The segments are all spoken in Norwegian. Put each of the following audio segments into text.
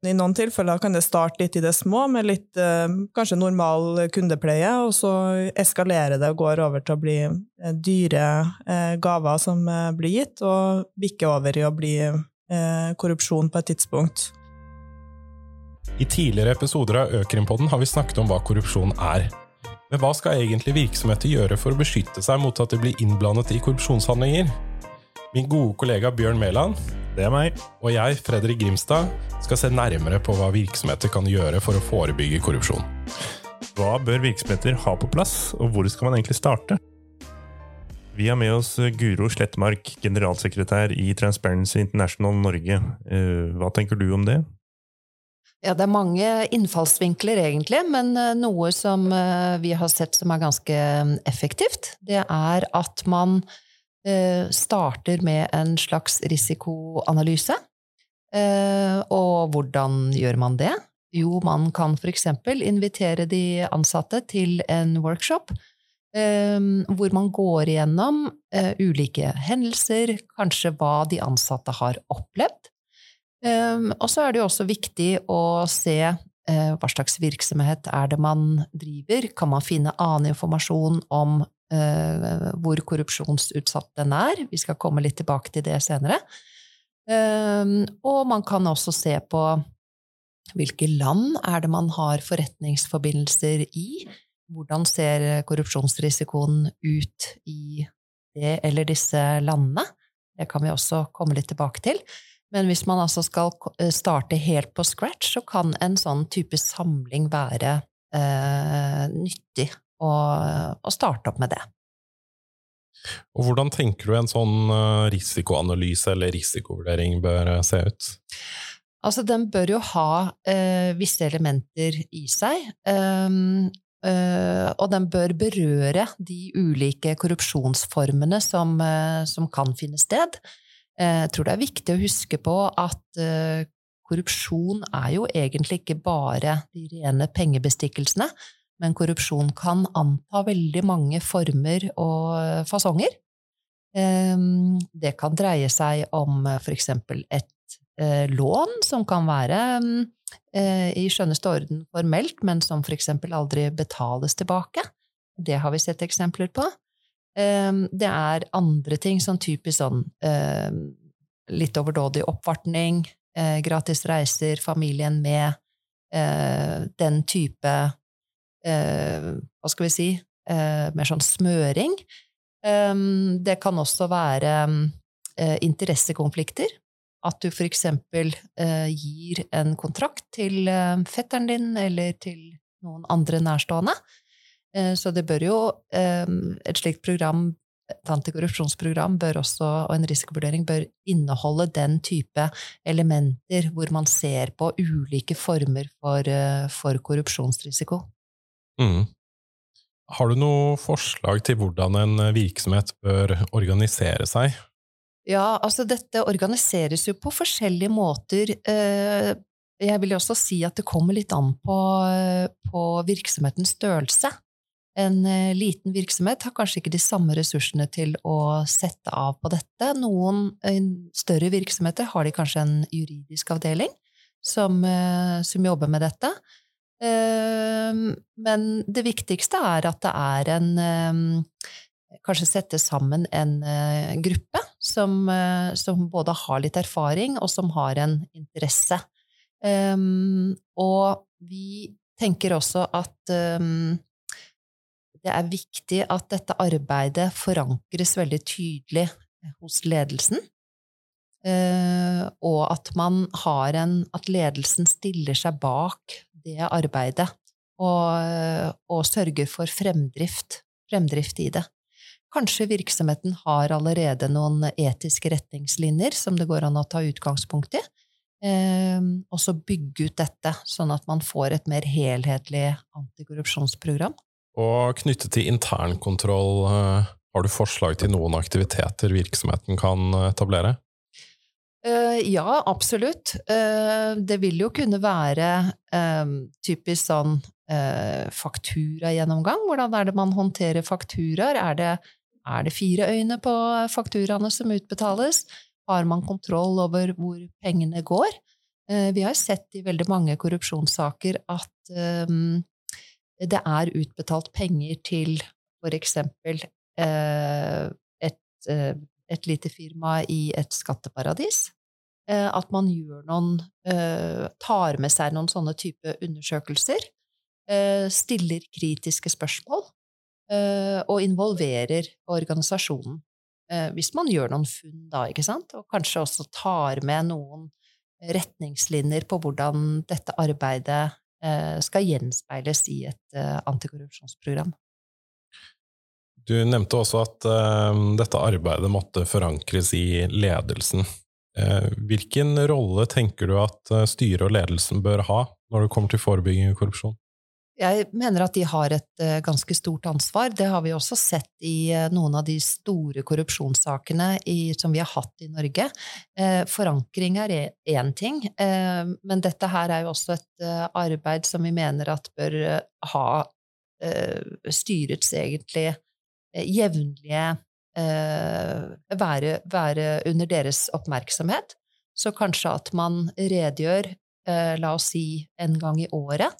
I noen tilfeller kan det starte litt i det små, med litt eh, kanskje normal kundepleie, og så eskalerer det og går over til å bli eh, dyre eh, gaver som blir gitt, og bikker over i å bli korrupsjon på et tidspunkt. I tidligere episoder av Økrimpodden har vi snakket om hva korrupsjon er. Men hva skal egentlig virksomheter gjøre for å beskytte seg mot at de blir innblandet i korrupsjonshandlinger? Min gode kollega Bjørn Mæland det er meg. Og jeg, Fredrik Grimstad, skal se nærmere på hva virksomheter kan gjøre for å forebygge korrupsjon. Hva bør virksomheter ha på plass, og hvor skal man egentlig starte? Vi har med oss Guro Slettmark, generalsekretær i Transparency International Norge. Eh, hva tenker du om det? Ja, det er mange innfallsvinkler, egentlig, men eh, noe som eh, vi har sett som er ganske effektivt, det er at man starter med en slags risikoanalyse. Eh, og hvordan gjør man det? Jo, man kan eksempel invitere de ansatte til en workshop eh, hvor man går igjennom ulike hendelser, kanskje hva de ansatte har opplevd. Og så er det jo også viktig å se hva slags virksomhet er det man driver. Kan man finne annen informasjon om hvor korrupsjonsutsatt den er. Vi skal komme litt tilbake til det senere. Uh, og man kan også se på hvilke land er det man har forretningsforbindelser i? Hvordan ser korrupsjonsrisikoen ut i det eller disse landene? Det kan vi også komme litt tilbake til. Men hvis man altså skal eh, starte helt på scratch, så kan en sånn type samling være eh, nyttig og, og starte opp med det. Og Hvordan tenker du en sånn eh, risikoanalyse eller risikovurdering bør eh, se ut? Altså, den bør jo ha eh, visse elementer i seg, um, uh, og den bør berøre de ulike korrupsjonsformene som, uh, som kan finne sted. Uh, jeg tror det er viktig å huske på at korrupsjon er jo egentlig ikke bare de rene pengebestikkelsene, men korrupsjon kan anta veldig mange former og fasonger. Ehm, det kan dreie seg om f.eks. for eksempel et eh, lån som kan være eh, i skjønneste orden formelt, men som eksempel aldri betales tilbake. Det har vi sett eksempler på. Ehm, det er andre ting, sånn typisk sånn ehm, litt overdådig oppvartning, gratis reiser, familien med, den type eh, Hva skal vi si eh, Mer sånn smøring. Um, det kan også være eh, interessekonflikter. At du for eksempel gir en kontrakt til fetteren din eller til noen andre nærstående. Så det bør jo Et slikt program et antikorrupsjonsprogram bør også, og en risikovurdering bør inneholde den type elementer hvor man ser på ulike former for, for korrupsjonsrisiko. Mm. Har du noe forslag til hvordan en virksomhet bør organisere seg? Ja, altså dette organiseres jo på forskjellige måter. Eh, jeg vil jo også si at det kommer litt an på, på virksomhetens størrelse. En eh, liten virksomhet har kanskje ikke de samme ressursene til å sette av på dette. Noen større virksomheter har de kanskje en juridisk avdeling som, eh, som jobber med dette. Ehm, men det viktigste er at det er en ehm, Kanskje sette sammen en eh, gruppe som, eh, som både har litt erfaring, og som har en interesse. Ehm, og vi tenker også at det er viktig at dette arbeidet forankres veldig tydelig hos ledelsen. Og at har en At ledelsen stiller seg bak det arbeidet, og, og sørger for fremdrift, fremdrift i det. Kanskje virksomheten har allerede noen etiske retningslinjer som det går an å ta utgangspunkt i, eh, og så bygge ut dette, sånn at man får et mer helhetlig antikorrupsjonsprogram. Og knyttet til internkontroll, eh, har du forslag til noen aktiviteter virksomheten kan etablere? Uh, ja, absolutt. Uh, det vil jo kunne være um, typisk sånn uh, fakturagjennomgang. Hvordan er det man håndterer fakturaer? Er er det fire øyne på fakturaene som utbetales? Har man kontroll over hvor pengene går? Vi har sett i veldig mange korrupsjonssaker at det er utbetalt penger til for eksempel et, et lite firma i et skatteparadis. At man gjør noen tar med seg noen sånne type undersøkelser. Stiller kritiske spørsmål og involverer organisasjonen. Eh, hvis man gjør noen funn da, ikke sant, og kanskje også tar med noen retningslinjer på hvordan dette arbeidet eh, skal gjenspeiles i et eh, antikorrupsjonsprogram. Du nevnte også at dette arbeidet måtte forankres i ledelsen. hvilken rolle tenker du at styret og ledelsen bør ha når det kommer til forebygging av korrupsjon? Jeg mener at de har et uh, ganske stort ansvar. Det har vi også sett i uh, noen av de store korrupsjonssakene i, som vi har hatt i Norge. Uh, forankring er én ting, men dette her er jo også et arbeid som vi mener at bør ha styrets egentlig jevnlige være, være, under deres oppmerksomhet. Så kanskje at man redegjør, la oss si en gang i året,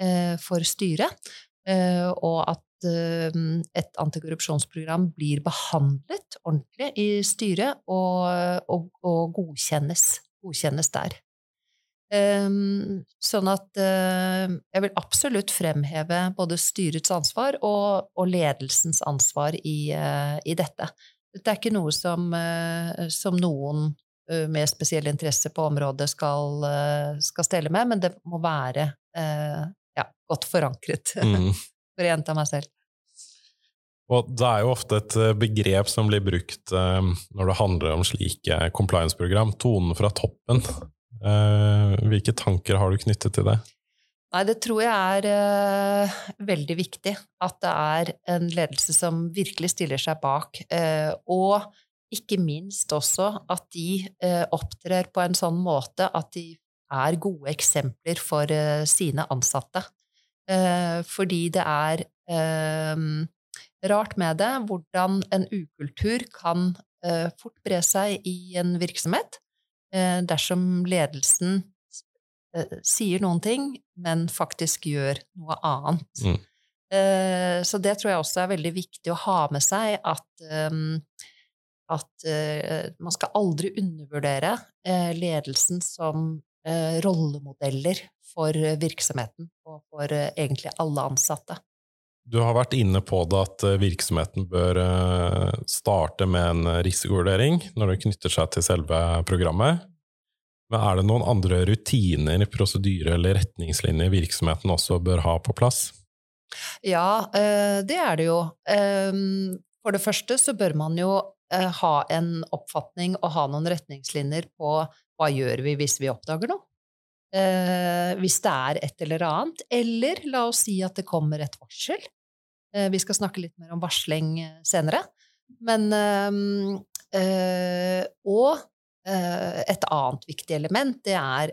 Eh, for styret, eh, og at eh, et antikorrupsjonsprogram blir behandlet ordentlig i styret og, og, og godkjennes, godkjennes, der. Sånn at jeg vil absolutt fremheve både styrets ansvar og, og ledelsens ansvar i, i, dette. Det er ikke noe som, som noen med spesiell interesse på området skal, skal stelle med, men det må være ja, godt forankret, mm. for å gjenta meg selv. Og det er jo ofte et eh, begrep som blir brukt når det handler om slike compliance-program, tonen fra toppen. Uh, hvilke tanker har du knyttet til det? Nei, det tror jeg er uh, veldig viktig. At det er en ledelse som virkelig stiller seg bak. Uh, og ikke minst også at de opptrer på en sånn måte at de er gode eksempler for uh, sine ansatte. Uh, fordi det er uh, rart med det hvordan en ukultur kan fort bre seg i en virksomhet dersom ledelsen sier noen ting, men faktisk gjør noe annet. Mm. Så det tror jeg også er veldig viktig å ha med seg, at, at man skal aldri undervurdere ledelsen som Eh, rollemodeller for virksomheten og for eh, egentlig alle ansatte. Du har vært inne på det at eh, virksomheten bør starte med en risikovurdering når det knytter seg til selve programmet. Men er det noen andre rutiner, prosedyrer eller retningslinjer virksomheten også bør ha på plass? Ja, det er det jo. For det første så bør man jo ha en oppfatning og ha noen retningslinjer på hva gjør vi hvis vi oppdager noe? Eh, hvis det er et eller annet. Eller la oss si at det kommer et varsel. Eh, vi skal snakke litt mer om varsling eh, senere. Men eh, Og et annet viktig element, det er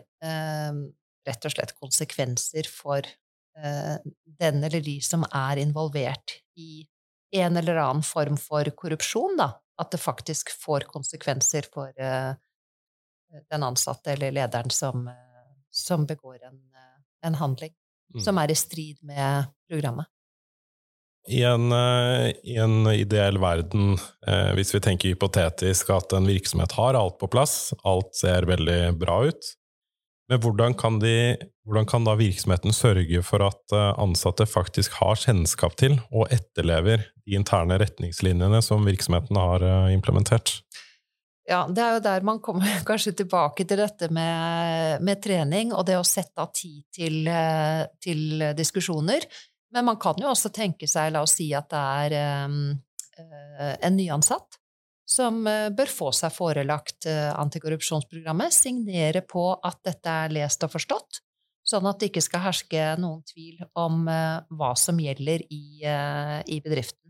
rett og slett konsekvenser for den eller de som er involvert i en eller annen form for korrupsjon, da. At det faktisk får konsekvenser for den ansatte eller lederen som, som begår en, en handling mm. som er i strid med programmet. I en, eh, I en, ideell verden, eh, hvis vi tenker hypotetisk at en virksomhet har alt på plass, alt ser veldig bra ut, men hvordan kan, de, hvordan kan da virksomheten sørge for at eh, ansatte faktisk har kjennskap til og etterlever de interne retningslinjene som virksomheten har eh, implementert? Ja, det er jo der man kommer kanskje tilbake til dette med, med trening og det å sette av tid til, til, diskusjoner. Men man kan jo også tenke seg, la oss si at det er um, en nyansatt som bør få seg forelagt antikorrupsjonsprogrammet, signere på at dette er lest og forstått, sånn at det ikke skal herske noen tvil om hva som gjelder i, i bedriften.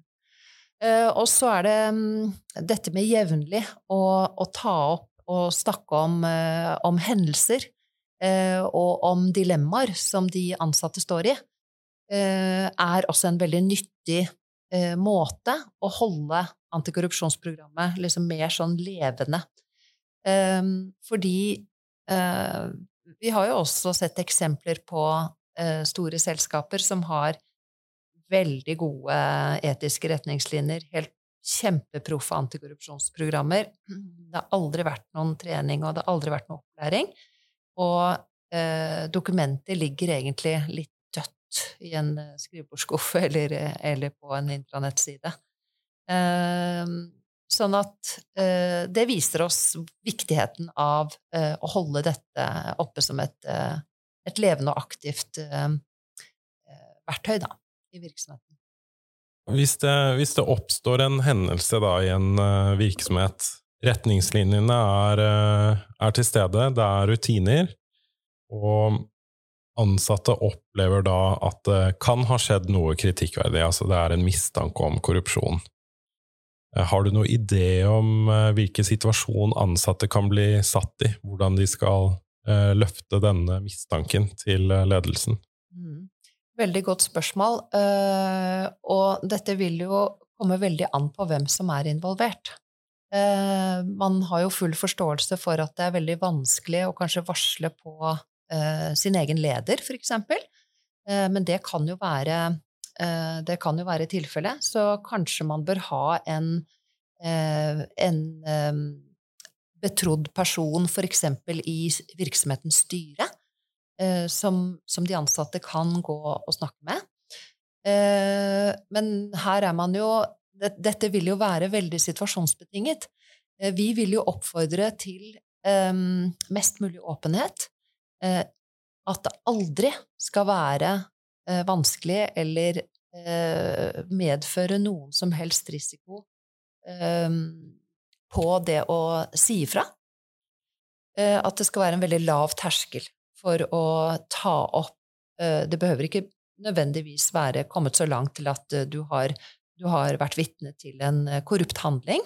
Eh, og så er det mm, dette med jevnlig å, å, ta opp og snakke om, eh, om hendelser eh, og om dilemmaer som de ansatte står i, er også en veldig nyttig måte å holde antikorrupsjonsprogrammet liksom mer sånn levende. Fordi vi har jo også sett eksempler på eh, store selskaper som har veldig gode etiske retningslinjer, helt kjempeproffe antikorrupsjonsprogrammer. Det har aldri vært noen trening, og det har aldri vært noen opplæring. Og eh, dokumentet ligger egentlig litt dødt i en skrivebordsskuff eller, eller, på en intranettside. Eh, Sånn at eh, det viser oss viktigheten av eh, å holde dette oppe som et, eh, et levende og aktivt eh, eh, verktøy da, i virksomheten. Hvis det, hvis det, oppstår en hendelse da, i en virksomhet, retningslinjene er, er, til stede, det er rutiner, og ansatte opplever da at det kan ha skjedd noe kritikkverdig, altså det er en mistanke om korrupsjon. Eh, har du noen idé om eh, hvilken situasjon ansatte kan bli satt i? Hvordan de skal eh, løfte denne mistanken til ledelsen? Mm. Veldig godt spørsmål. Og dette vil jo komme veldig an på hvem som er involvert. Man har jo full forståelse for at det er veldig vanskelig å kanskje varsle på sin egen leder, for eksempel. Men det kan jo være Eh, det være tilfellet. Så kanskje man bør ha en, eh, en betrodd person, f.eks. i virksomhetens styre, eh, som, som, de ansatte kan gå og snakke med. Men her er man jo Dette vil jo være veldig situasjonsbetinget. Vi vil jo oppfordre til mest mulig åpenhet. At det aldri skal være eh, vanskelig eller eh, medføre noen som helst risiko eh, på det å si ifra. Eh, at det skal være en veldig lav terskel for å ta opp eh, Det behøver ikke nødvendigvis være kommet så langt til at eh, du har, du har vært vitne til en korrupt handling.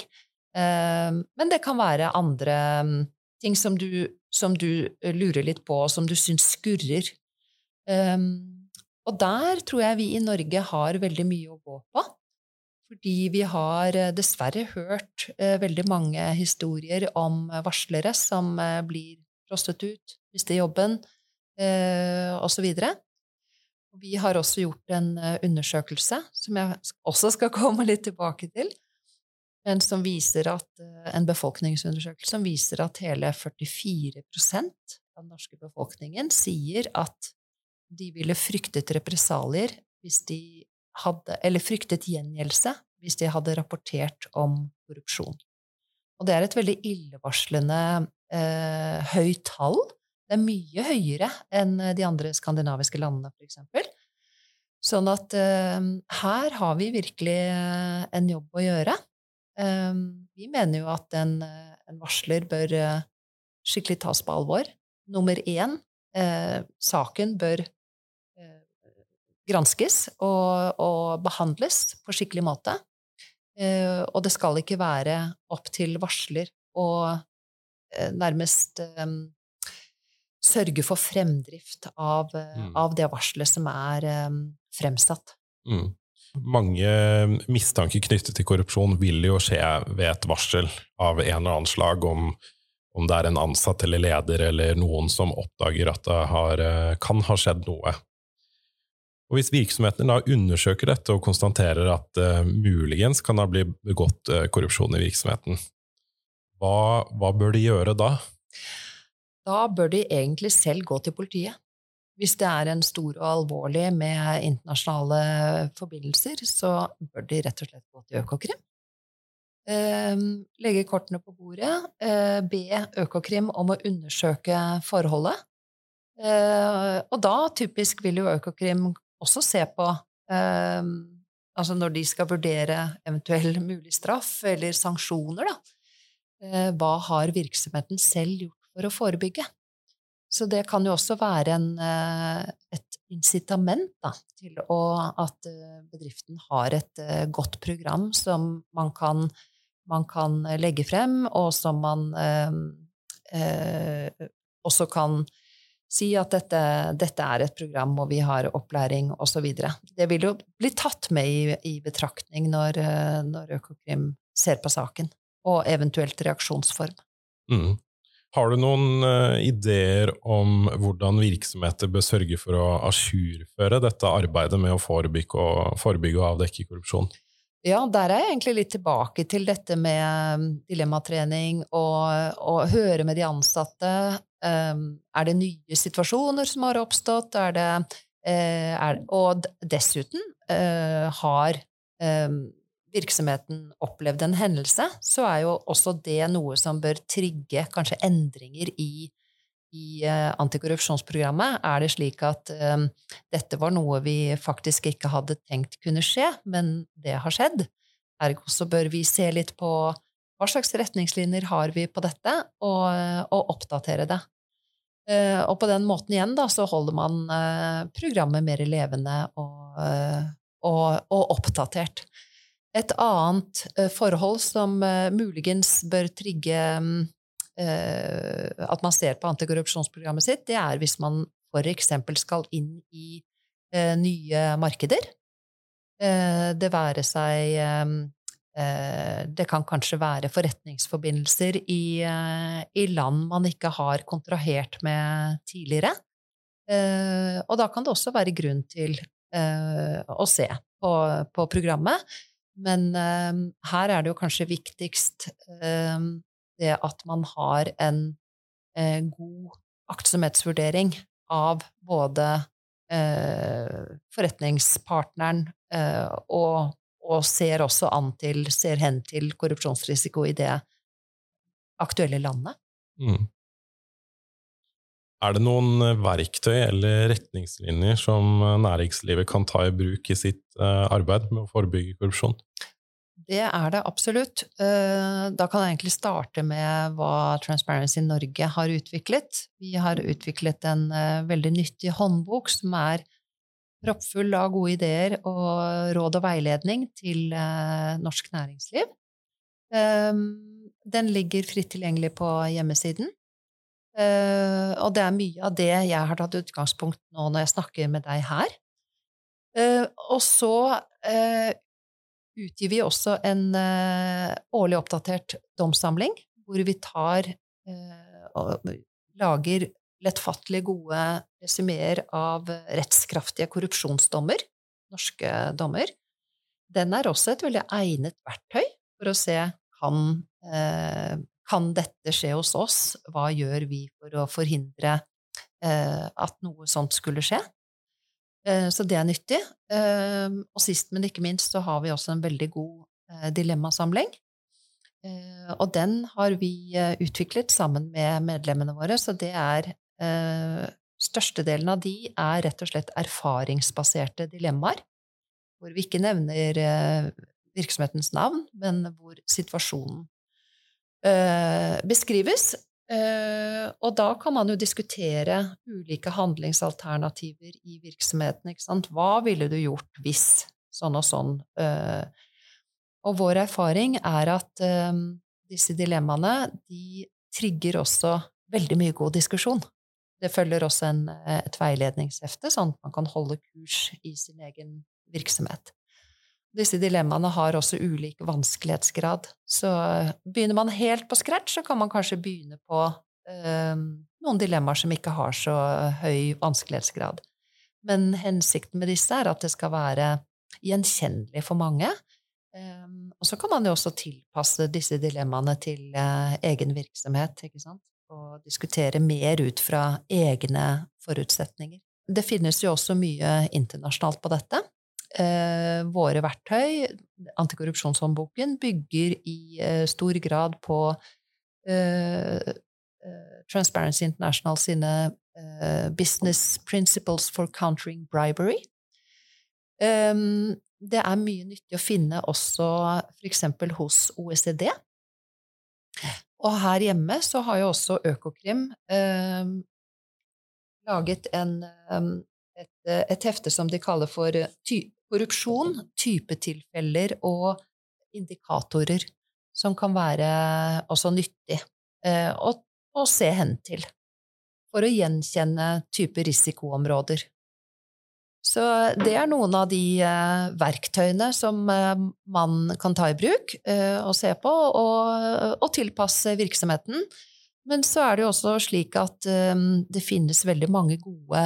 Men det kan være andre mm, ting som du, som du lurer litt på, og som du syns skurrer. Um, og der tror jeg vi i Norge har veldig mye å gå på. Fordi vi har eh, dessverre hørt uh, veldig mange historier om varslere som uh, blir prostitut, mister jobben uh, osv. Vi har også gjort en undersøkelse, som jeg også skal komme litt tilbake til, men som viser at, en befolkningsundersøkelse som viser at hele 44% av den norske befolkningen sier at de ville fryktet represalier hvis de hadde Eller fryktet gjengjeldelse hvis de hadde rapportert om korrupsjon. Og det er et veldig illevarslende eh, høyt tall. Det er mye høyere enn de andre skandinaviske landene, for eksempel. Sånn at eh, her har vi virkelig eh, en jobb å gjøre. Eh, vi mener jo at en, eh, en varsler bør eh, skikkelig tas på alvor. Nummer én, saken bør granskes og, og behandles på skikkelig måte. Og det skal ikke være opp til varsler å nærmest um, sørge for fremdrift av, mm. av, det varselet som er um, fremsatt. Mm. Mange mistanker knyttet til korrupsjon vil jo skje ved et varsel av en eller annen slag, om, om det er en ansatt eller leder eller noen som oppdager at det har, kan ha skjedd noe og Hvis virksomheten da undersøker dette og konstaterer at uh, muligens kan ha blitt begått uh, korrupsjon i virksomheten, hva, hva, bør de gjøre da? Da bør de egentlig selv gå til politiet. Hvis det er en stor og alvorlig med internasjonale forbindelser, så bør de rett og slett gå til Økokrim. Uh, legge kortene på bordet, uh, be Økokrim om å undersøke forholdet. Uh, og da typisk vil jo Økokrim også se på eh, Altså når de skal vurdere eventuell mulig straff eller sanksjoner, da. Eh, hva har virksomheten selv gjort for å forebygge? Så det kan jo også være en, eh, et incitament da, til å, at eh, bedriften har et eh, godt program som man kan, man kan legge frem, og som man eh, også kan si at dette, dette, er et program, og vi har opplæring, osv. Det vil jo bli tatt med i, i betraktning når, når, Økokrim ser på saken, og eventuelt reaksjonsform. Mm. Har du noen uh, ideer om hvordan virksomheter bør sørge for å ajourføre dette arbeidet med å forebygge og, forebygge og avdekke korrupsjon? Ja, der er jeg egentlig litt tilbake til dette med um, dilemmatrening og, og høre med de ansatte. Um, er det nye situasjoner som har oppstått? Er det, uh, er, og dessuten uh, har um, virksomheten opplevd en hendelse, så er jo også det noe som bør trigge kanskje endringer i, i uh, antikorrupsjonsprogrammet. Er det slik at um, dette var noe vi faktisk ikke hadde tenkt kunne skje, men det har skjedd? Ergo så bør vi se litt på hva slags retningslinjer har vi på dette, og, og oppdatere det. Uh, og på den måten igjen da, så holder man uh, programmet mer levende og, og, og oppdatert. Et annet eh, forhold som eh, muligens bør trigge eh, at man ser på antikorrupsjonsprogrammet sitt, det er hvis man f.eks. skal inn i nye markeder. Det være seg Det kan kanskje være forretningsforbindelser i, i land man ikke har kontrahert med tidligere. Og da kan det også være grunn til å se på, på programmet men uh, her er det jo kanskje viktigst uh, det at man har en uh, god aktsomhetsvurdering av både forretningspartneren og, og, ser også an til, ser hen til korrupsjonsrisiko i det aktuelle landet. Mm. Er det noen verktøy eller retningslinjer som næringslivet kan ta i bruk i sitt arbeid med å forebygge korrupsjon? Det er det absolutt. Eh, da kan jeg egentlig starte med hva Transparency Norge har utviklet. Vi har utviklet en eh, veldig nyttig håndbok som er proppfull av gode ideer og råd og veiledning til eh, norsk næringsliv. Den ligger fritt tilgjengelig på hjemmesiden. Og det er mye av det jeg har tatt utgangspunkt nå når jeg snakker med deg her. Og så utgir vi også en uh, årlig oppdatert domssamling, hvor vi tar uh, og lager lettfattelig gode resumeer av rettskraftige korrupsjonsdommer, norske dommer. Den er også et veldig egnet verktøy for å se kan, uh, kan dette skje hos oss, hva gjør vi for å forhindre at noe sånt skulle skje? Eh, så det er nyttig. Eh, og sist, men ikke minst, så har vi også en veldig god eh, dilemmasamling. Eh, og den har vi utviklet sammen med medlemmene våre, så det er Størstedelen av de er rett og slett erfaringsbaserte dilemmaer, hvor vi ikke nevner virksomhetens navn, men hvor situasjonen beskrives, Uh, og da kan man jo diskutere ulike handlingsalternativer i virksomheten. Ikke sant? Hva ville du gjort hvis sånn og sånn? Uh, og vår erfaring er at disse dilemmaene de trigger også veldig mye god diskusjon. Det følger også en, et veiledningshefte, sånn at man kan holde kurs i sin egen virksomhet. Disse dilemmaene har også ulik vanskelighetsgrad. Så begynner man helt på scratch, så kan man kanskje begynne på eh, noen dilemmaer som ikke har så høy vanskelighetsgrad. Men hensikten med disse er at det skal være gjenkjennelig for mange. Eh, og så kan man jo også tilpasse disse dilemmaene til eh, egen virksomhet, ikke sant? Og diskutere mer ut fra egne forutsetninger. Det finnes jo også mye internasjonalt på dette eh, våre verktøy, antikorrupsjonshåndboken, bygger i eh, stor grad på eh, eh Transparency International sine eh, Business Principles for Countering Bribery. det er mye nyttig å finne også f.eks. hos OECD. Og her hjemme så har jo også Økokrim laget en, et, et, hefte som de kaller for ty korrupsjon, typetilfeller og indikatorer som kan være også nyttig eh, å, å, se hen til for å gjenkjenne type risikoområder. Så det er noen av de eh, verktøyene som eh, man kan ta i bruk eh, og se på, og, og tilpasse virksomheten. Men så er det jo også slik at det finnes veldig mange gode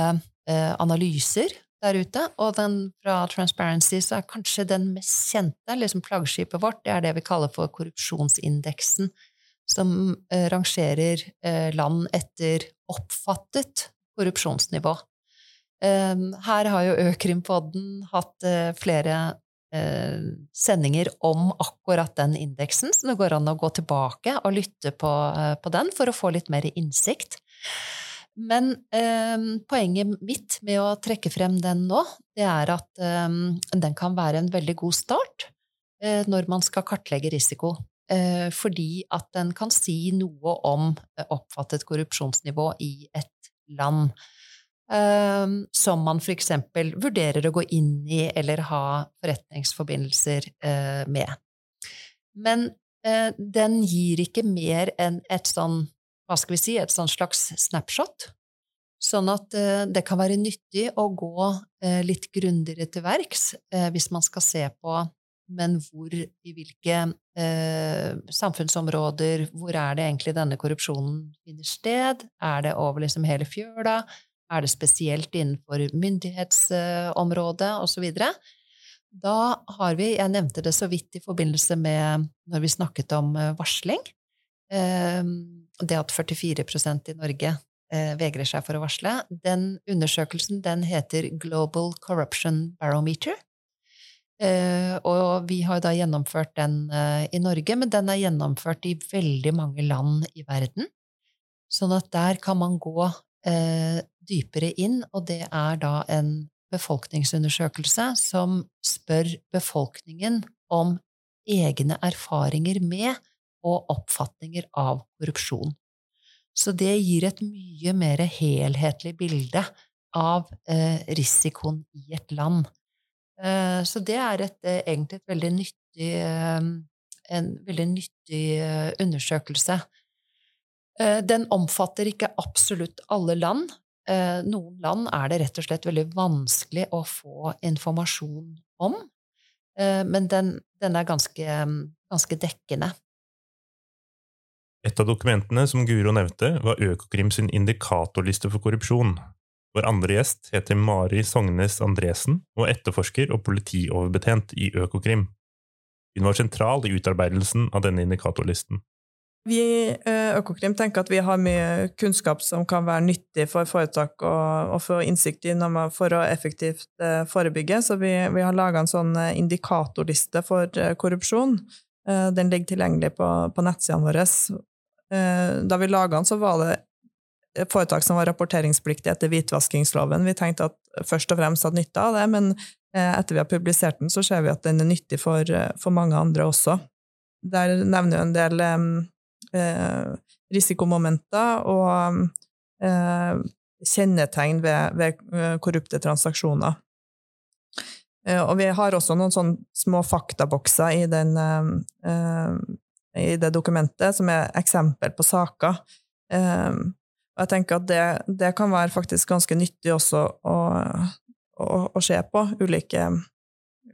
analyser der ute, og den fra Transparency så er kanskje den mest kjente, liksom flaggskipet vårt, det er det vi kaller for korrupsjonsindeksen, som uh, rangerer uh, land etter oppfattet korrupsjonsnivå. Her har jo Økrimpodden hatt flere Eh, sendinger om akkurat den indeksen, så det går an å gå tilbake og lytte på, eh, på den for å få litt mer innsikt. Men eh, poenget mitt med å trekke frem den nå, det er at eh, den kan være en veldig god start eh, når man skal kartlegge risiko. Eh, fordi at den kan si noe om oppfattet korrupsjonsnivå i et land. Ehm, som man eksempel vurderer å gå inn i eller ha forretningsforbindelser eh, med. Men eh, den gir ikke mer enn et sånn, hva skal vi si, et sånn slags snapshot. Sånn at eh, det kan være nyttig å gå litt grundigere til verks hvis man skal se på men hvor, i hvilke eh, samfunnsområder, hvor er det egentlig denne korrupsjonen finner sted? Er det over liksom hele fjøla? Er det spesielt innenfor myndighetsområdet osv.? Da har vi Jeg nevnte det så vidt i forbindelse med når vi snakket om eh, varsling. Ehm, det at 44% i Norge eh, vegrer seg for å varsle. Den undersøkelsen den heter Global Corruption Barometer. Eh, og vi har da gjennomført den i Norge, men den er gjennomført i veldig mange land i verden. Sånn at der kan man gå eh, dypere inn, og det er da en befolkningsundersøkelse som spør befolkningen om egne erfaringer med og oppfatninger av korrupsjon. Så det gir et mye mer helhetlig bilde av eh, risikoen i et land. Eh, så det er et, eh, egentlig et veldig nyttig, eh, en veldig nyttig eh, undersøkelse Eh, den omfatter ikke absolutt alle land. Noen land er det rett og slett veldig vanskelig å få informasjon om, men den, den er ganske, ganske, dekkende. Et av dokumentene som Guro nevnte, var Økokrim sin indikatorliste for korrupsjon. Vår andre gjest heter Mari Sognes Andresen og etterforsker og politioverbetjent i Økokrim. Hun var sentral i utarbeidelsen av denne indikatorlisten. Vi i Økokrim tenker at vi har mye kunnskap som kan være nyttig for foretak å få innsikt i for å effektivt eh, forebygge, så vi, vi har laga en sånn eh, indikatorliste for korrupsjon. Den ligger tilgjengelig på, på nettsidene våre. Da vi laga den, så var det foretak som var rapporteringspliktige etter hvitvaskingsloven. Vi tenkte at først og fremst hadde nytte av det, men etter vi har publisert den, så ser vi at den er nyttig for, for mange andre også. Der nevner vi en del eh, risikomomenter og eh, kjennetegn ved, ved, eh, korrupte transaksjoner. Eh, og vi har også noen sånne små faktabokser i, den, eh, i det dokumentet, som er eksempel på saker. og jeg tenker at det, det, kan være faktisk ganske nyttig også å, å, å se på ulike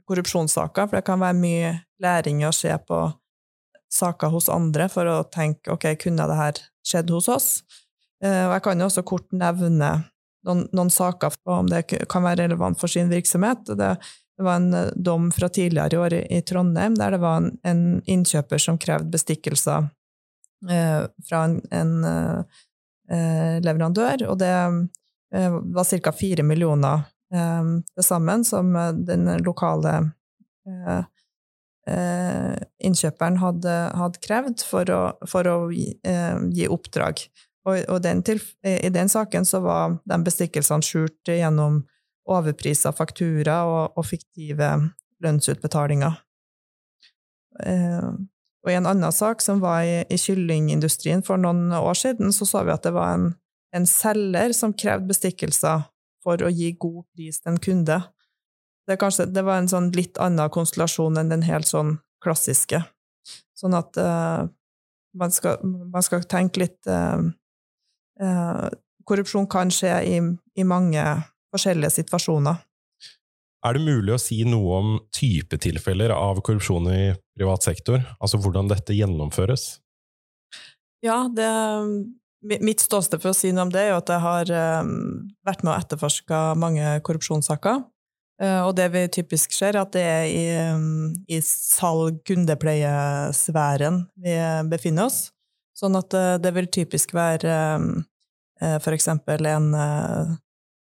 korrupsjonssaker, for det kan være mye læring å se på saker hos andre for å tenke ok, kunne det her skjedd hos oss? Eh, og jeg kan jo også kort nevne noen, noen saker om det kan være relevant for sin virksomhet. Det, det var en eh, dom fra tidligere i år i, Trondheim der det var en, innkjøper som krevde bestikkelser eh, fra en, en eh, leverandør, og det var ca. fire millioner til sammen som den lokale innkjøperen hadde, hadde krevd for å, for å gi, gi, oppdrag. Og, og den til, i den saken så var de bestikkelsene skjult gjennom overprisa faktura og, og fiktive lønnsutbetalinger. Eh, og i en annen sak som var i, i, kyllingindustrien for noen år siden, så så vi at det var en, en selger som krevde bestikkelser for å gi god pris til en kunde. Det, kanskje, det, var en sånn litt annen konstellasjon enn den helt sånn klassiske. Sånn at eh, man, skal, man, skal, tenke litt eh, uh, Korrupsjon kan skje i, i, mange forskjellige situasjoner. Er det mulig å si noe om typetilfeller av korrupsjon i privat sektor? Altså hvordan dette gjennomføres? Ja, det, mitt ståsted for å si noe om det er jo at jeg har um, vært med og etterforska mange korrupsjonssaker. Uh, og det vi typisk ser, er at det er i, um, i salg-kundepleiesfæren vi befinner oss. Sånn at uh, det vil typisk være um, uh, for eksempel en,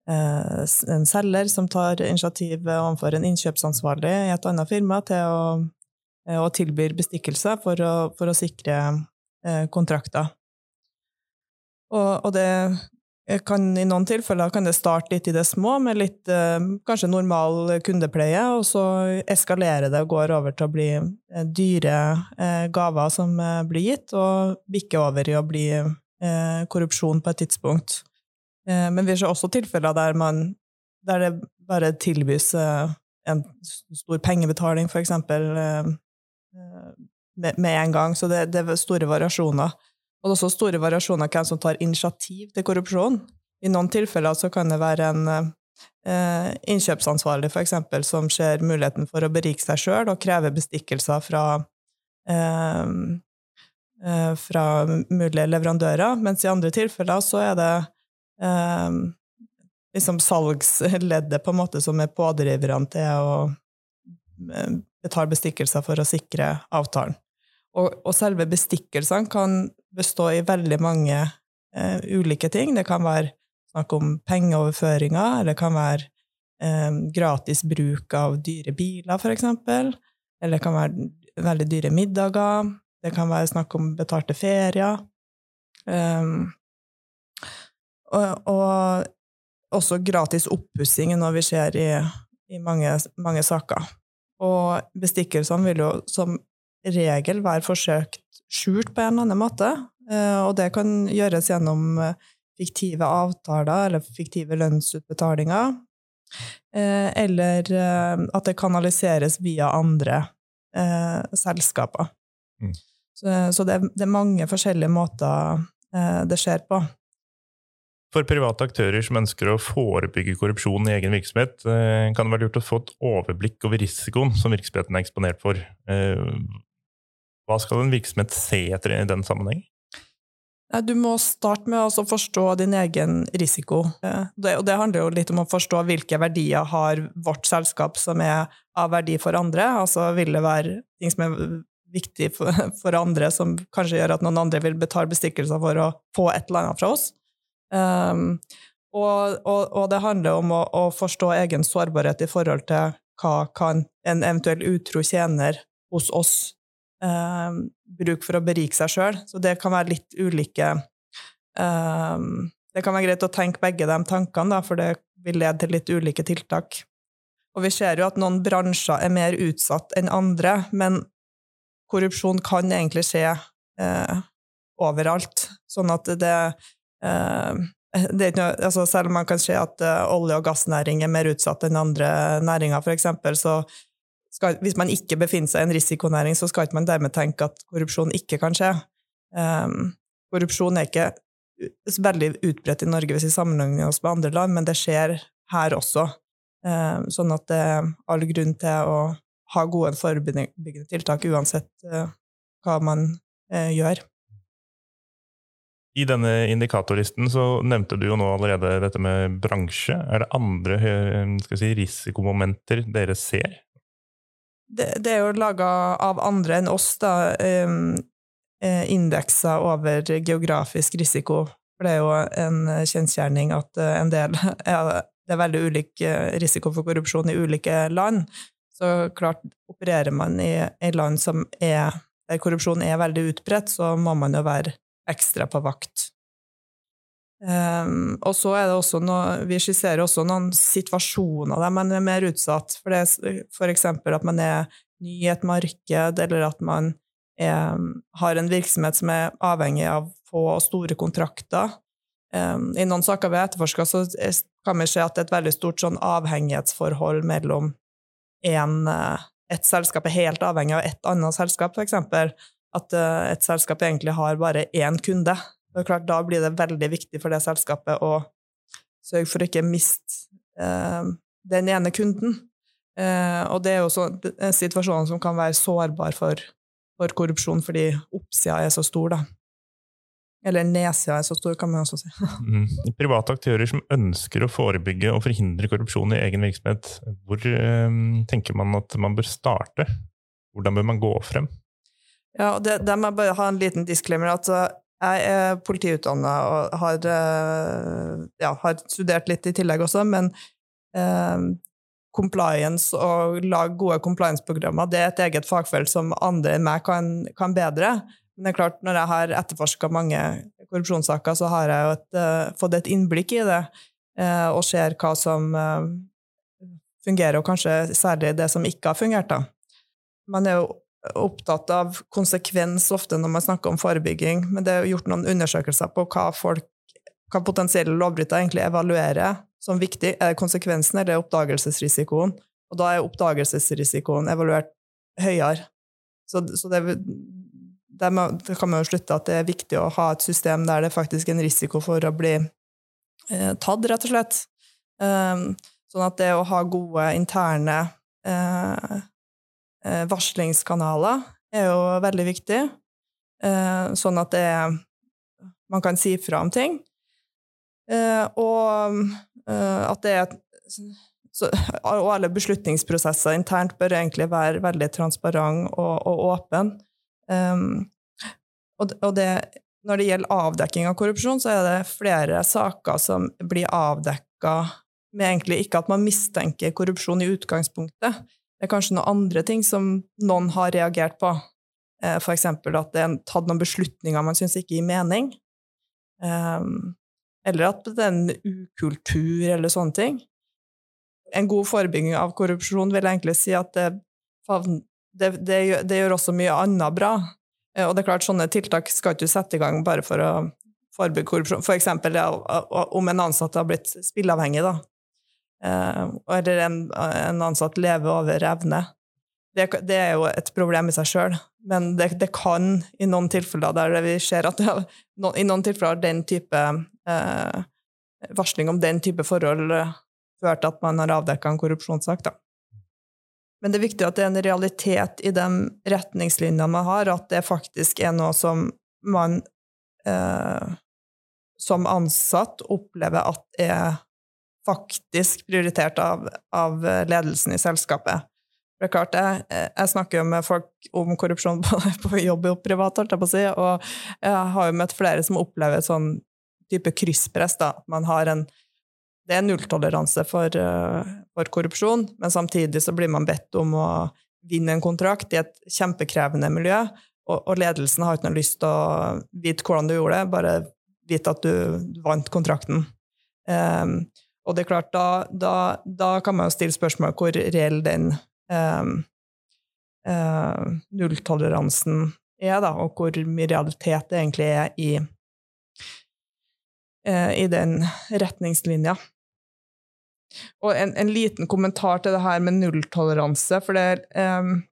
en selger som tar initiativ overfor en innkjøpsansvarlig i et annet firma til å, å tilbyr bestikkelse for å, for å sikre Eh, kontrakter. Og, og, det kan i noen tilfeller kan det starte litt i det små, med litt eh, kanskje normal kundepleie, og så eskalerer det og går over til å bli eh, dyre gaver som blir gitt, og bikker over i å bli korrupsjon på et tidspunkt. Men vi ser også tilfeller der, man, der det bare tilbys en stor pengebetaling, for eksempel med, med en gang. Så det, det, er store variasjoner. Og det er også store variasjoner hvem som tar initiativ til korrupsjon. I noen tilfeller så kan det være en eh, innkjøpsansvarlig for eksempel, som ser muligheten for å berike seg sjøl og kreve bestikkelser fra, eh, eh, fra mulige leverandører, mens i andre tilfeller så er det eh, liksom salgsleddet på en måte som er pådriverne til å eh, betale bestikkelser for å sikre avtalen. Og, og selve bestikkelsene kan bestå i veldig mange eh, ulike ting. Det kan være snakk om pengeoverføringer, eller det kan være eh, gratis bruk av dyre biler, for eksempel. Eller det kan være veldig dyre middager. Det kan være snakk om betalte ferier. Um, og, og, også gratis oppussing når vi ser i, i mange, mange, saker. Og bestikkelsene vil jo som regel være forsøkt skjult på en eller annen måte, eh, og det kan gjøres gjennom eh, fiktive avtaler eller fiktive lønnsutbetalinger, eh, eller at det kanaliseres via andre selskaper. Mm. Så, så det, det, er mange forskjellige måter det skjer på. For private aktører som ønsker å forebygge korrupsjon i egen virksomhet, kan det være lurt å få et overblikk over risikoen som virksomheten er eksponert for. Hva skal en virksomhet se etter i den sammenheng? Du må starte med å forstå din egen risiko. Og det handler jo litt om å forstå hvilke verdier har vårt selskap som er av verdi for andre. Altså vil det være ting som er viktig for andre, som kanskje gjør at noen andre vil betale bestikkelser for å få et eller annet fra oss. Um, og, og, og, det handler om å, å, forstå egen sårbarhet i forhold til hva kan en eventuell utro tjener hos oss um, bruk for å berike seg sjøl. Så det kan være litt ulike um, Det kan være greit å tenke begge de tankene, da, for det vil lede til litt ulike tiltak. Og vi ser jo at noen bransjer er mer utsatt enn andre, men korrupsjon kan egentlig skje eh, overalt. Sånn at det, eh, noe, altså Selv om man kan se at uh, olje- og gassnæring er mer utsatt enn andre næringer, eksempel, så skal, hvis man ikke befinner seg i en risikonæring, så skal ikke man dermed tenke at korrupsjon ikke kan skje. Um, korrupsjon er ikke veldig utbredt i Norge hvis vi sammenligner oss med andre land, men det skjer her også. Um, sånn at det er all grunn til å ha gode forebyggende tiltak uansett uh, hva man uh, gjør. I denne indikatorlisten så nevnte du jo nå allerede dette med bransje. Er det andre eh, si, risikomomenter dere ser det, det, er jo laga av andre enn oss, da, um, indekser over geografisk risiko. For det er jo en kjensgjerning at eh, en del Det er veldig ulik eh, risiko for korrupsjon i ulike land. Så klart, opererer man i i land som er, der korrupsjon er veldig utbredt, så må man jo være ekstra på vakt. Um, og så er det også noe, Vi skisserer også noen situasjoner der man er mer utsatt. For det eksempel at man er ny i et marked, eller at man er, har en virksomhet som er avhengig av få og store kontrakter. Um, I noen saker vi har etterforska, kan vi se at det er et veldig stort sånn avhengighetsforhold mellom en, eh, et selskap er helt avhengig av et annet selskap, f.eks. At uh, et selskap egentlig har bare én kunde er klart, Da blir det veldig viktig for det selskapet å sørge for å ikke miste eh, den ene kunden. Eh, og det er jo en situasjon som kan være sårbar for, for korrupsjon fordi oppsida er så stor, da. Eller nedsida er så stor, kan man også si. Mm. Private aktører som ønsker å forebygge og forhindre korrupsjon i egen virksomhet, hvor eh, tenker man at man bør starte? Hvordan bør man gå frem? Ja, og Der må jeg bare ha en liten disclaimer. at jeg er politiutdanna og har, eh, ja, har, studert litt i tillegg også, men eh, compliance og lage gode compliance-programmer det er et eget fagfelt som andre enn meg kan, kan bedre. Men det er klart, når jeg har etterforska mange korrupsjonssaker, så har jeg et, uh, fått et innblikk i det, uh, og ser hva som uh, fungerer, og kanskje særlig det som ikke har fungert. da. Man er jo opptatt av konsekvens ofte når man snakker om forebygging, men det er gjort noen undersøkelser på hva, folk, hva potensielle lovbrytere egentlig evaluerer som viktig. Er det konsekvensen eller oppdagelsesrisikoen? Og da er oppdagelsesrisikoen evaluert høyere. Så, så det, det, må, det, kan man jo slutte at det er viktig å ha et system der det faktisk er en risiko for å bli eh, tatt, rett og slett. Um, sånn at det å ha gode interne eh, Eh, varslingskanaler er jo veldig viktig, eh, sånn at det, man kan si fra om ting. Eh, og at det er så, og alle beslutningsprosesser internt bør egentlig være veldig transparent og, og åpen. Um, og, og det, når det gjelder avdekking av korrupsjon, så er det flere saker som blir avdekka med egentlig ikke at man mistenker korrupsjon i utgangspunktet, det er kanskje noen andre ting som noen har reagert på. F.eks. for eksempel at det er tatt noen beslutninger man syns ikke gir mening. Ehm, eller at det er en ukultur, eller sånne ting. En god forebygging av korrupsjon vil egentlig si at det, det, det, det gjør også mye annet bra. Eh, og det er klart, sånne tiltak skal ikke du sette i gang bare for å forebygge korrupsjon. For eksempel om en ansatt har blitt spilleavhengig, da. Eh, eller en, en ansatt lever over evne. Det, det, er jo et problem i seg sjøl, men det, det, kan i noen tilfeller der vi ser at det, i noen tilfeller den type eh, varsling om den type forhold eh, ført til at man har avdekka en korrupsjonssak. Da. Men det er viktig at det er en realitet i de retningslinjene man har, at det faktisk er noe som man eh, som ansatt opplever at er faktisk prioritert av, av ledelsen i selskapet. Det er klart, jeg, jeg, snakker jo med folk om korrupsjon på, på jobb og privat, holdt jeg på å si, og jeg har jo møtt flere som opplever sånn type krysspress. da, Man har en Det er nulltoleranse for, for korrupsjon, men samtidig så blir man bedt om å vinne en kontrakt i et kjempekrevende miljø, og, og ledelsen har ikke noe lyst til å vite hvordan du gjorde det, bare vite at du vant kontrakten. Um, og det er klart, da, da, da kan man jo stille spørsmål hvor reell den um, uh, nulltoleransen er, da, og hvor mye realitet det egentlig er i, uh, i den retningslinja. Og en, en, liten kommentar til det her med nulltoleranse, for det, um,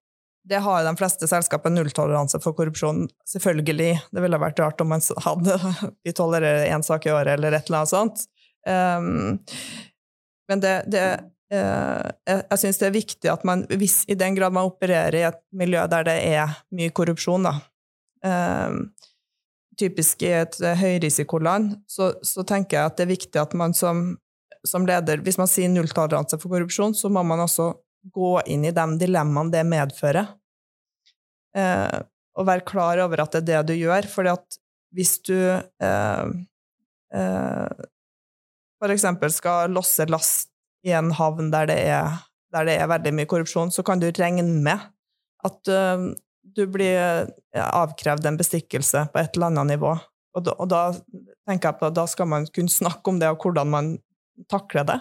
det har de fleste selskaper nulltoleranse for korrupsjon. Selvfølgelig. Det ville vært rart om man hadde vi tolererer én sak i året eller et eller annet sånt. Um, men det, det uh, Jeg, jeg syns det er viktig at man, hvis i den grad man opererer i et miljø der det er mye korrupsjon, da, um, typisk i et høyrisikoland, så, så tenker jeg at det er viktig at man som, som leder, hvis man sier nulltoleranse for korrupsjon, så må man også gå inn i de dilemmaene det medfører. Uh, og være klar over at det er det du gjør. at hvis du uh, uh, for eksempel skal losse last i en havn der det er, der det er veldig mye korrupsjon, så kan du regne med at uh, du blir avkrevd en bestikkelse på et eller annet nivå. Og da, og da tenker jeg på at da skal man kunne snakke om det, og hvordan man takler det.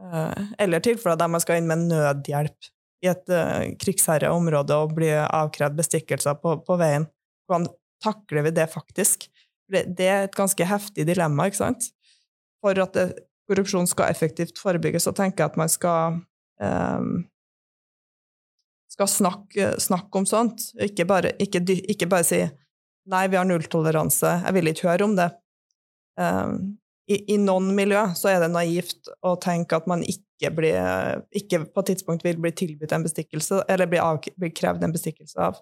Uh, eller tilfeller der man skal inn med nødhjelp i et uh, krigsherre område og bli avkrevd bestikkelser på, på, veien. Hvordan takler vi det faktisk? Det, det er et ganske heftig dilemma, ikke sant? For at det, korrupsjon skal effektivt forebygges, så tenker jeg at man skal, um, skal snakke, snakke, om sånt. Ikke bare, ikke, ikke bare, si 'nei, vi har nulltoleranse, jeg vil ikke høre om det'. Um, i, i, noen miljø så er det naivt å tenke at man ikke, blir, ikke på et tidspunkt vil bli tilbudt en bestikkelse, eller bli, av, bli krevd en bestikkelse av.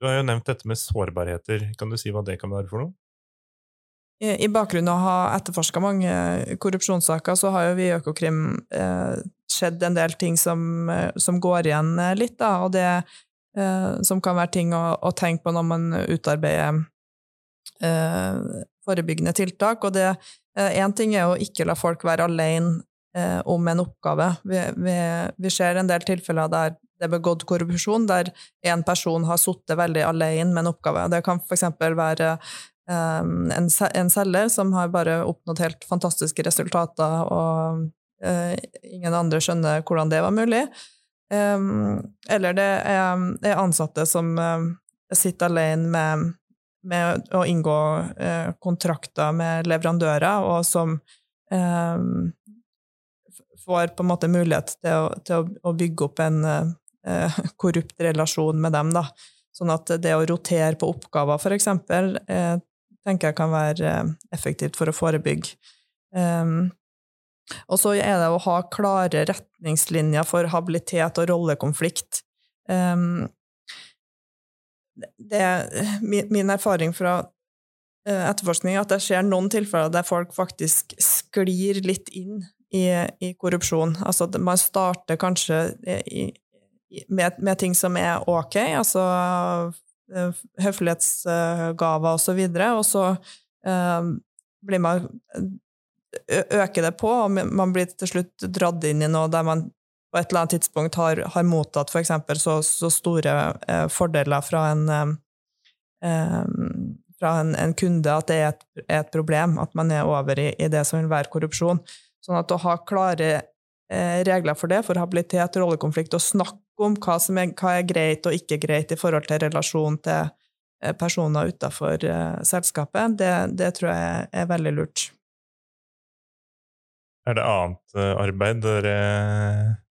Du har jo nevnt dette med sårbarheter. Kan du si hva det kan være for noe? I, bakgrunn av å ha etterforska mange korrupsjonssaker, så har jo vi i Økokrim eh, skjedd en del ting som, eh, som går igjen eh, litt, da, og det eh, som kan være ting å, å, tenke på når man utarbeider eh, forebyggende tiltak. Og det én ting er å ikke la folk være alene om en oppgave. Vi, vi, vi ser en del tilfeller der det er begått korrupsjon, der én person har sittet veldig alene med en oppgave. Det kan f.eks. være en, en selger som har bare oppnådd helt fantastiske resultater, og uh, ingen andre skjønner hvordan det var mulig. Eller det er, ansatte som uh, sitter alene med, med å inngå uh, kontrakter med leverandører, og som får på en måte mulighet til å, til å, bygge opp en korrupt relasjon med dem. Da. Sånn at det å rotere på oppgaver, for eksempel, tenker jeg kan være uh, effektivt for å forebygge. Um, og så er det å ha klare retningslinjer for habilitet og rollekonflikt. Um, det er min, erfaring fra etterforskning at det skjer noen tilfeller der folk faktisk sklir litt inn i, i korrupsjon. Altså man starter kanskje i, med, med, ting som er ok, altså uh, høflighetsgaver og så videre, og så uh, blir man øker det på, og man blir til slutt dratt inn i noe der man på et eller annet tidspunkt har, har mottatt f.eks. Så, så store eh, fordeler fra en fra en, en, kunde at det er et, er et, problem, at man er over i, i det som vil være korrupsjon. Sånn at å ha klare eh, regler for det, for habilitet, rollekonflikt, og snakke om hva som er, hva er greit og ikke greit i forhold til relasjon til eh, personer utenfor eh, selskapet, det, det, tror jeg er veldig lurt. Er det annet eh, arbeid dere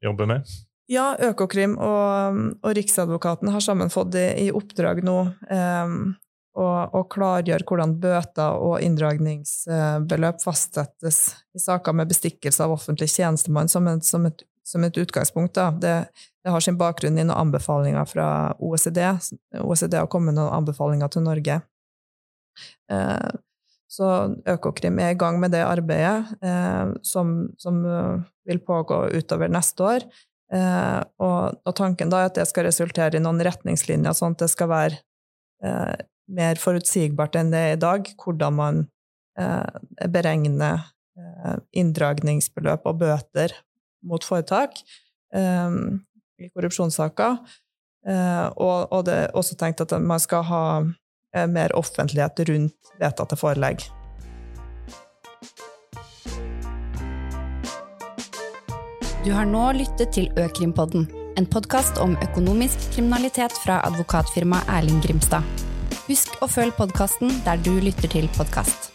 jobber med? Ja, Økokrim og, og Riksadvokaten har sammen fått i, i oppdrag nå eh, og, og klargjøre hvordan bøter og inndragningsbeløp fastsettes i saker med bestikkelse av offentlig tjenestemann som, en, som, et, som et, utgangspunkt. Det, det, har sin bakgrunn i noen anbefalinger fra OECD. OECD har kommet med noen anbefalinger til Norge. Eh, så Økokrim er i gang med det arbeidet, eh, som, som, vil pågå utover neste år. Eh, og, og, tanken da er at det skal resultere i noen retningslinjer, sånn at det skal være eh, mer forutsigbart enn det er i dag, hvordan man eh, beregner eh, inndragningsbeløp og bøter mot foretak eh, i korrupsjonssaker. Eh, og, og, det er også tenkt at man skal ha eh, mer offentlighet rundt vedtatte forelegg. Du har nå lyttet til Økrimpodden, en podkast om økonomisk kriminalitet fra advokatfirmaet Erling Grimstad. Husk å følge podkasten der du lytter til podkast.